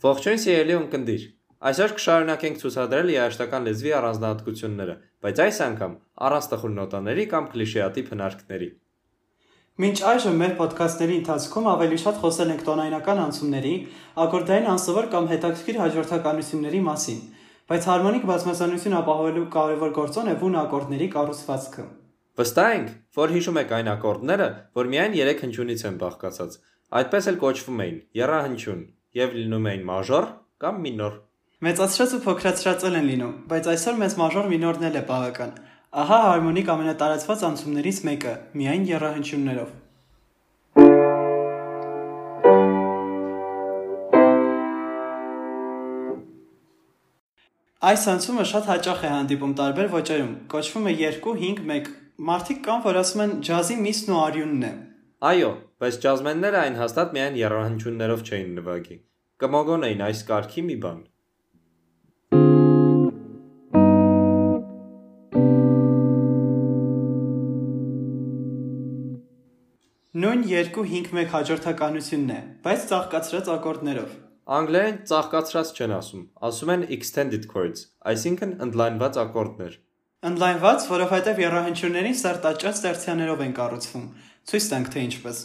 Ողջույն սիրելի ունկնդիր։ Այսօր կշարունակենք ցուցադրել երաժշտական լեզվի առանձնահատկությունները, բայց այս անգամ առանց տխուր նոտաների կամ կլիշեատիպ հնարքների։ Մինչ այժմ մեր ոդքասթների ընթացքում ավելի շատ խոսել ենք տոնայնական անցումների, ակորդային անսովոր կամ հետաքրքիր հաջորդականությունների մասին, բայց հարմոնիկ բազմազանություն ապահովելու կարևոր գործոն է բուն ակորդների կառուցվածքը։ Վստահ ենք, որ հիշում եք այն ակորդները, որ միայն 3 հնչյունից են բաղկացած։ Այդպես էլ կոչվում էին՝ եռահնչյուն, եւ լինում էին մաժոր կամ մինոր։ Մեծացրած ու փոքրացրած են լինում, բայց այսօր մեզ մաժոր մինորն էլ է բավական։ Ահա հարմոնիկ ամենատարածված անցումներից մեկը՝ միայն եռահնչյուններով։ Այս անցումը շատ հաճախ է հանդիպում տարբեր ոճերում։ Կոչվում է 2-5-1։ Մարդիկ կան, որ ասում են ջազի միսն ու արյունն է։ Այո, բայց ջազմենները այն հաստատ միայն եռահանչյուններով չէին նվագի։ Կմոգոնեին այս կարգի մի բան։ Նույն 2-5-1 հաջորդականությունն է, բայց ծաղկացրած ակորդներով։ Անգլերեն ծաղկացրած չեն ասում, ասում են extended chords, այսինքն ընդլայնված ակորդներ։ Ընդլայնված, որովհետև եռահանչյուններին սերտաճած տերցիաներով են կառուցվում։ Ցույց տանք թե ինչպես։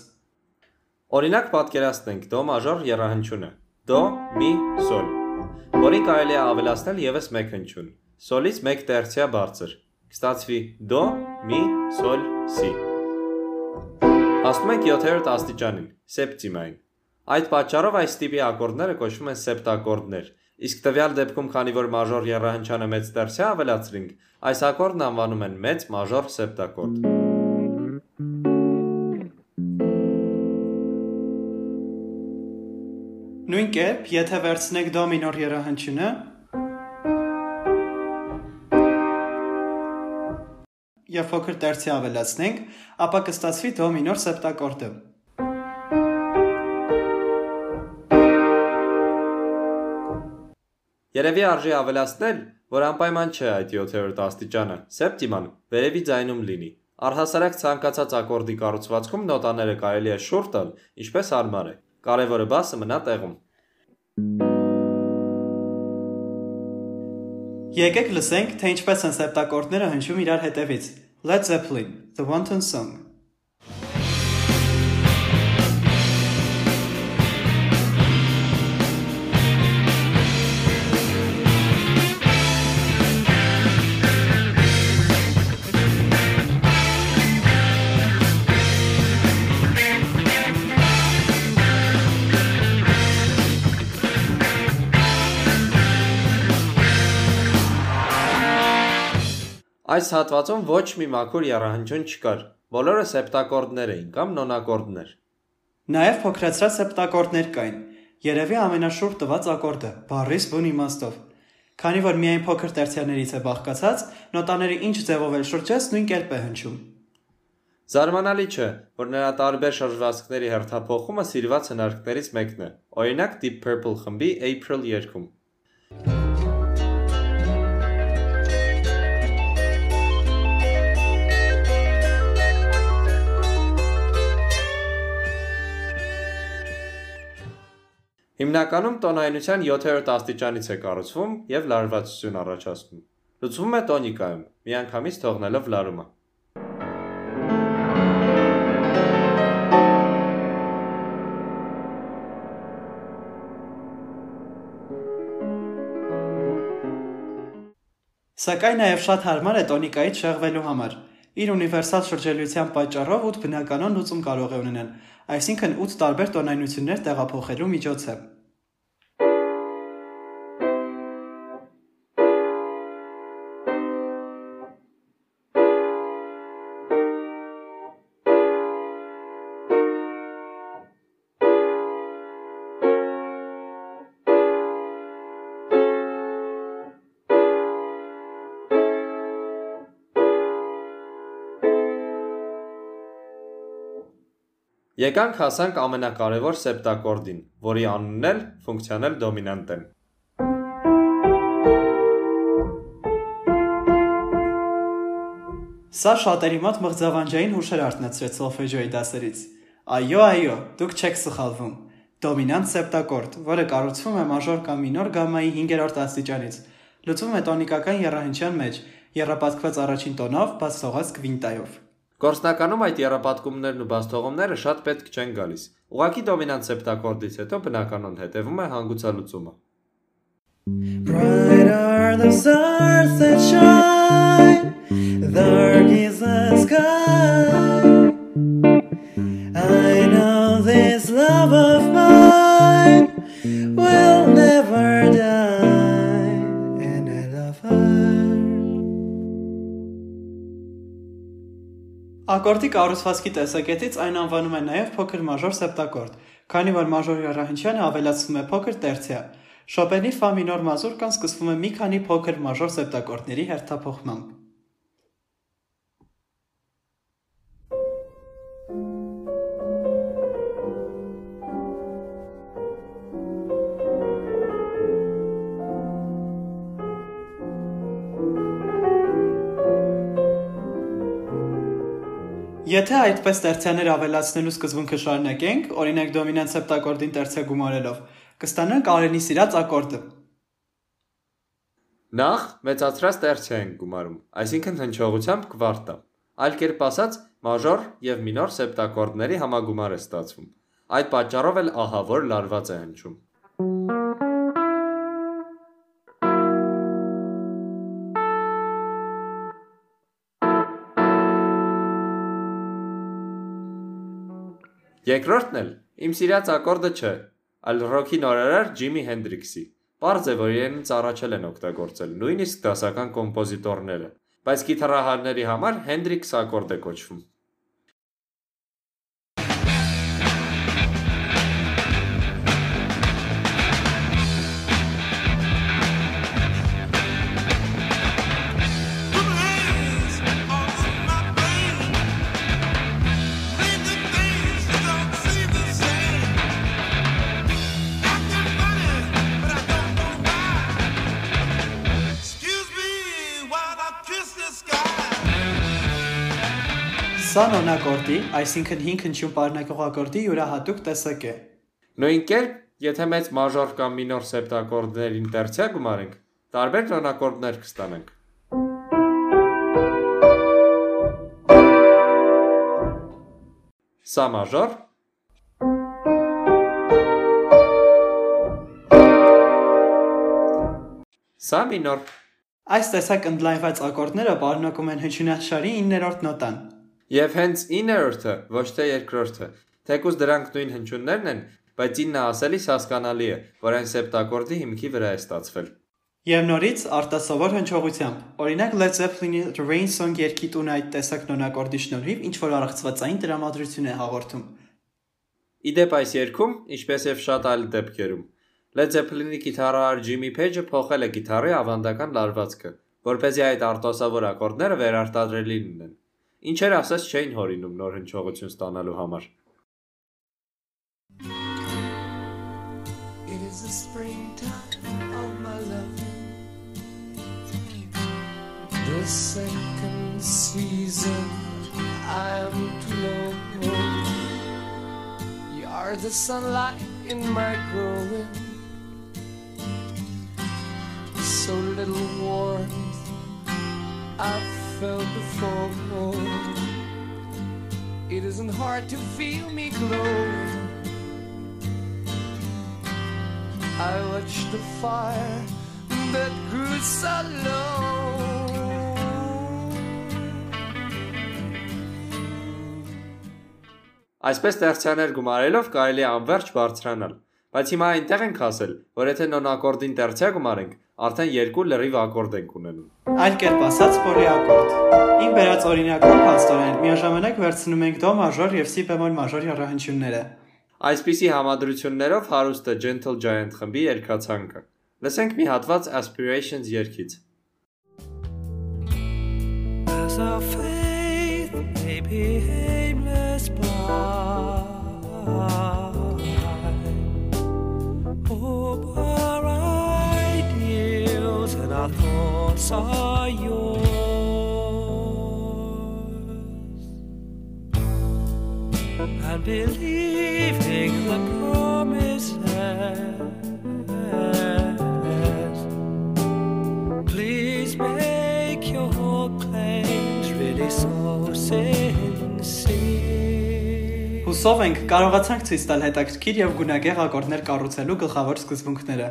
Օրինակ պատկերացնենք դո մաժոր եռահանչյունը դո, մի, սոլ, որին կարելի է ավելացնել եւս մեկ հնչյուն։ Սոլից մեկ տերցիա բարձր։ Կստացվի դո, մի, սոլ, սի։ Հասնում ենք 7-րդ աստիճանին, սեպտիմային։ Այդ պատճառով այս տիպի ակորդները կոչվում են սեպտակորդներ։ Իսկ տվյալ դեպքում, քանի որ մաժոր եռահանչյանը մեծ տերցիա ավելացրինք, այս ակորդն անվանում են մեծ մաժոր սեպտակորդ։ Նույն կերպ, եթե վերցնեք դո մինոր եռահանջյունը, եւ փոքր տերցի ավելացնենք, ապա կստացվի դո մինոր սեպտակորդը։ Երևի արժի ավելացնել, որ անպայման չէ այդ 7-րդ աստիճանը, սեպտիման վերևի ձայնում լինի։ Առհասարակ ցանկացած ակորդի կառուցվածքում նոտաները կարելի է շուրջ տալ, ինչպես հարմար է։ Կարևորը բասը մնա տեղում։ Եկեք լսենք, թե ինչպես են սեպտակորդները հնչում իրար հետևից։ Led Zeppelin, The Wanton Song Այս հատվածում ոչ մի մաքուր եռահանջուն չկար։ Բոլորը սեպտակորդներ էին կամ նոնակորդներ։ Նաև փոքրացրած սեպտակորդներ կային։ Երևի ամենաշուրջ տված ակորդը՝ բառիս բուն իմաստով։ Քանի որ միայն փոքր տերցիաներից է բաղկացած, նոտաների ինչ ձևով էլ շրջես նույն կերպ է հնչում։ Զարմանալի չէ, որ նրա տարբեր շրջվածքների հերթափոխումը սիրված հնարքներից մեկն է։ Օրինակ Deep Purple խմբի April երգում։ Հիմնականում տոնայնության 7-րդ աստիճանից է կառուցվում եւ լարվածություն առաջացնում։ Լուծվում է տոնիկայում, միանգամից թողնելով լարումը։ Սակայն նաև շատ հարմար է տոնիկայից շեղվելու համար։ Իր ունիվերսալ շրջելիության պատճառով 8 բնականon լուծում կարող է ունենալ, այսինքն 8 տարբեր տոնայնություններ տեղափոխելու միջոց է։ Եկանք հասանք ամենակարևոր սեպտակորդին, որի անունն էլ ֆունկցիոնել դոմինանտ է։ Սա շատերի մոտ մղձավանջային հուշեր արտնացրեց սոլֆեջոյի դասերից։ Այո, այո, դուք չեք սխալվում։ դոմինանտ սեպտակորդ, որը կառուցվում է մաժոր կամ մինոր գամմայի 5-րդ աստիճանից։ Լուծվում է տոնիկական եռահանչյան մեջ, եռապատկված առաջին տոնով, բաց թողած կվինտայով։ Գործնականում այդ եռապատկումներն ու բացթողումները շատ պետք չեն գալիս։ Ուղղակի դոմինանտ սեպտակորդից հետո բնականon հետևում է հանգուցալուծումը։ Bright are the stars that shine, dark is the sky. I know this love of mine Ակորդի կառուցվածքի տեսակետից այն անվանում են նաև փոքր մաժոր սեպտակորդ, քանի որ մաժոր եռահանչյանը ավելացվում է փոքր տերցիա։ Շոպենի ֆա մինոր մազուրկան սկսվում է մի քանի փոքր մաժոր սեպտակորդների հերթափոխմամբ։ Եթե այդպես տերցիաներ ավելացնելու սկզբունքը շարունակենք, օրինակ դոմինանտ սեպտակորդին տերցիա գումարելով, կստանանք արենի սիրած ակորդը։ Նախ մեծացրած տերցիա ենք գումարում, այսինքն հնչողությամբ կվարտա։ Այլ կերպ ասած, մաժոր եւ մինոր սեպտակորդների համագումար է ստացվում։ Այդ պատճառով էլ ահա որ լարված է հնչում։ Երկրորդն էլ իմ սիրած ակորդը չէ, այլ ռոքի նորարար Ջիմի Հենդրիքսի։ Պարզ է, որ իրենից առաջել են օգտագործել նույնիսկ դասական կոմպոզիտորները, բայց գիտարահարների համար Հենդրիքս ակորդ է կոչվում։ Սա նոնակորդի, այսինքն 5 հնչյուն պարունակող ակորդի յուրահատուկ տեսակ է։ Նույն կերպ, եթե մեծ մաժոր կամ մինոր սեպտակորդներին տերցիա գումարենք, տարբեր տոնակորդներ կստանանք։ Սա մաժոր, Սա մինոր։ Այս տեսակ ընդլայնված ակորդները պարունակում են հնչյունաշարի 9-րդ նոտան։ Եվ հենց 9-րդը, ոչ թե երկրորդը, թեկուզ դրանք նույն հնչյուններն են, բայց 9-ը ասելիս հասկանալի է, որ այն սեպտակորդի հիմքի վրա է ստացվել։ Եվ նորից արտասովոր հնչողությամբ։ Օրինակ Led Zeppelin-ի The Rain Song երգի տունը այդ տեսակ նոնակորդի շնորհիվ ինչ որ առողջվածային տրամադրություն է հաղորդում։ Իդեպ այս երգում, ինչպես եւ շատ այլ դեպքերում, Led Zeppelin-ի գիտարահար Ջիմի Փեջը փոխել է գիտարի ավանդական լարվածքը, որ เป զի այդ արտոսավոր ակորդները վերարտադրելի լինեն։ Ինչեր ասես չէին հորինում նոր հնչողություն ստանալու համար։ It is the springtime of my love. The second season I'm to know. You are the sunlight in my growing. So little warmth I've felt before. It isn't hard to feel me glowing. I watched the fire that grew so low. Այսպես տերցիաներ գումարելով կարելի անverջ բարձրանալ, բայց հիմա այնտեղ ենք հասել, որ եթե նոնակորդին տերցիա գումարենք, արդեն երկու լրիվ ակորդ ենք ունենում։ Այլ կերպ ասած պոլիակորդ։ Իմ վերած օրինակում փաստորեն միաժամանակ վերցնում ենք դո մաժոր եւ սի բեմոլ մաժոր եռահանչյունները։ Այսպիսի համադրություններով հարուստ է Gentle Giant խմբի երգացանկը։ Լսենք մի հատված Aspirations երգից։ As our Հուսով ենք կարողացանք ցույց տալ հետաքրքիր եւ գունագեղ ակորդներ կառուցելու գլխավոր սկզբունքները։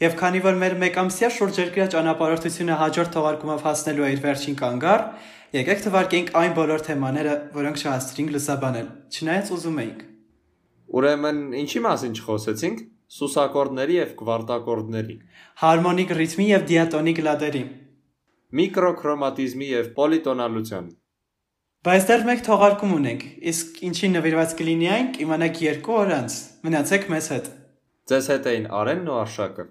Եվ քանի որ մեր մեկամսյա շուրջերկրյա ճանապարհորդությունը հաջորդ թողարկումով հասնելու է իր վերջին կանգառ, եկեք թվարկենք այն բոլոր թեմաները, որոնք չհասցրինք լուսաբանել, չնայած ուզում էինք։ Ուրեմն ինչի մասին չխոսեցինք։ Սուսակորդների եւ կվարտակորդների, Հարմոնիկ ռիթմի եւ դիատոնիկ լադերի։ միկրոքրոմատիզմի եւ պոլիտոնալության։ Բայց դեռ մեկ թողարկում ունենք, իսկ ինչին նվիրված կլինի այն, կիմանաք երկու օր անց։ Մնացեք մեզ հետ։ Ձեզ հետ էին Արենն ու Արշակը։